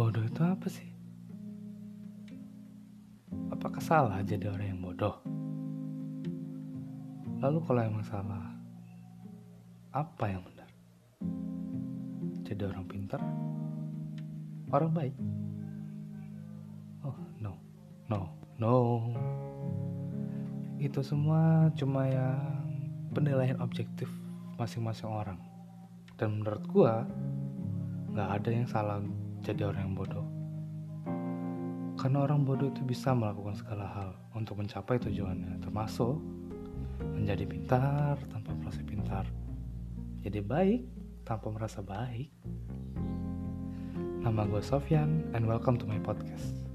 Bodoh itu apa sih? Apakah salah jadi orang yang bodoh? Lalu kalau emang salah, apa yang benar? Jadi orang pintar? Orang baik? Oh, no. No. No. Itu semua cuma yang penilaian objektif masing-masing orang. Dan menurut gua, nggak ada yang salah jadi orang yang bodoh. Karena orang bodoh itu bisa melakukan segala hal untuk mencapai tujuannya, termasuk menjadi pintar tanpa merasa pintar, jadi baik tanpa merasa baik. Nama gue Sofyan, and welcome to my podcast.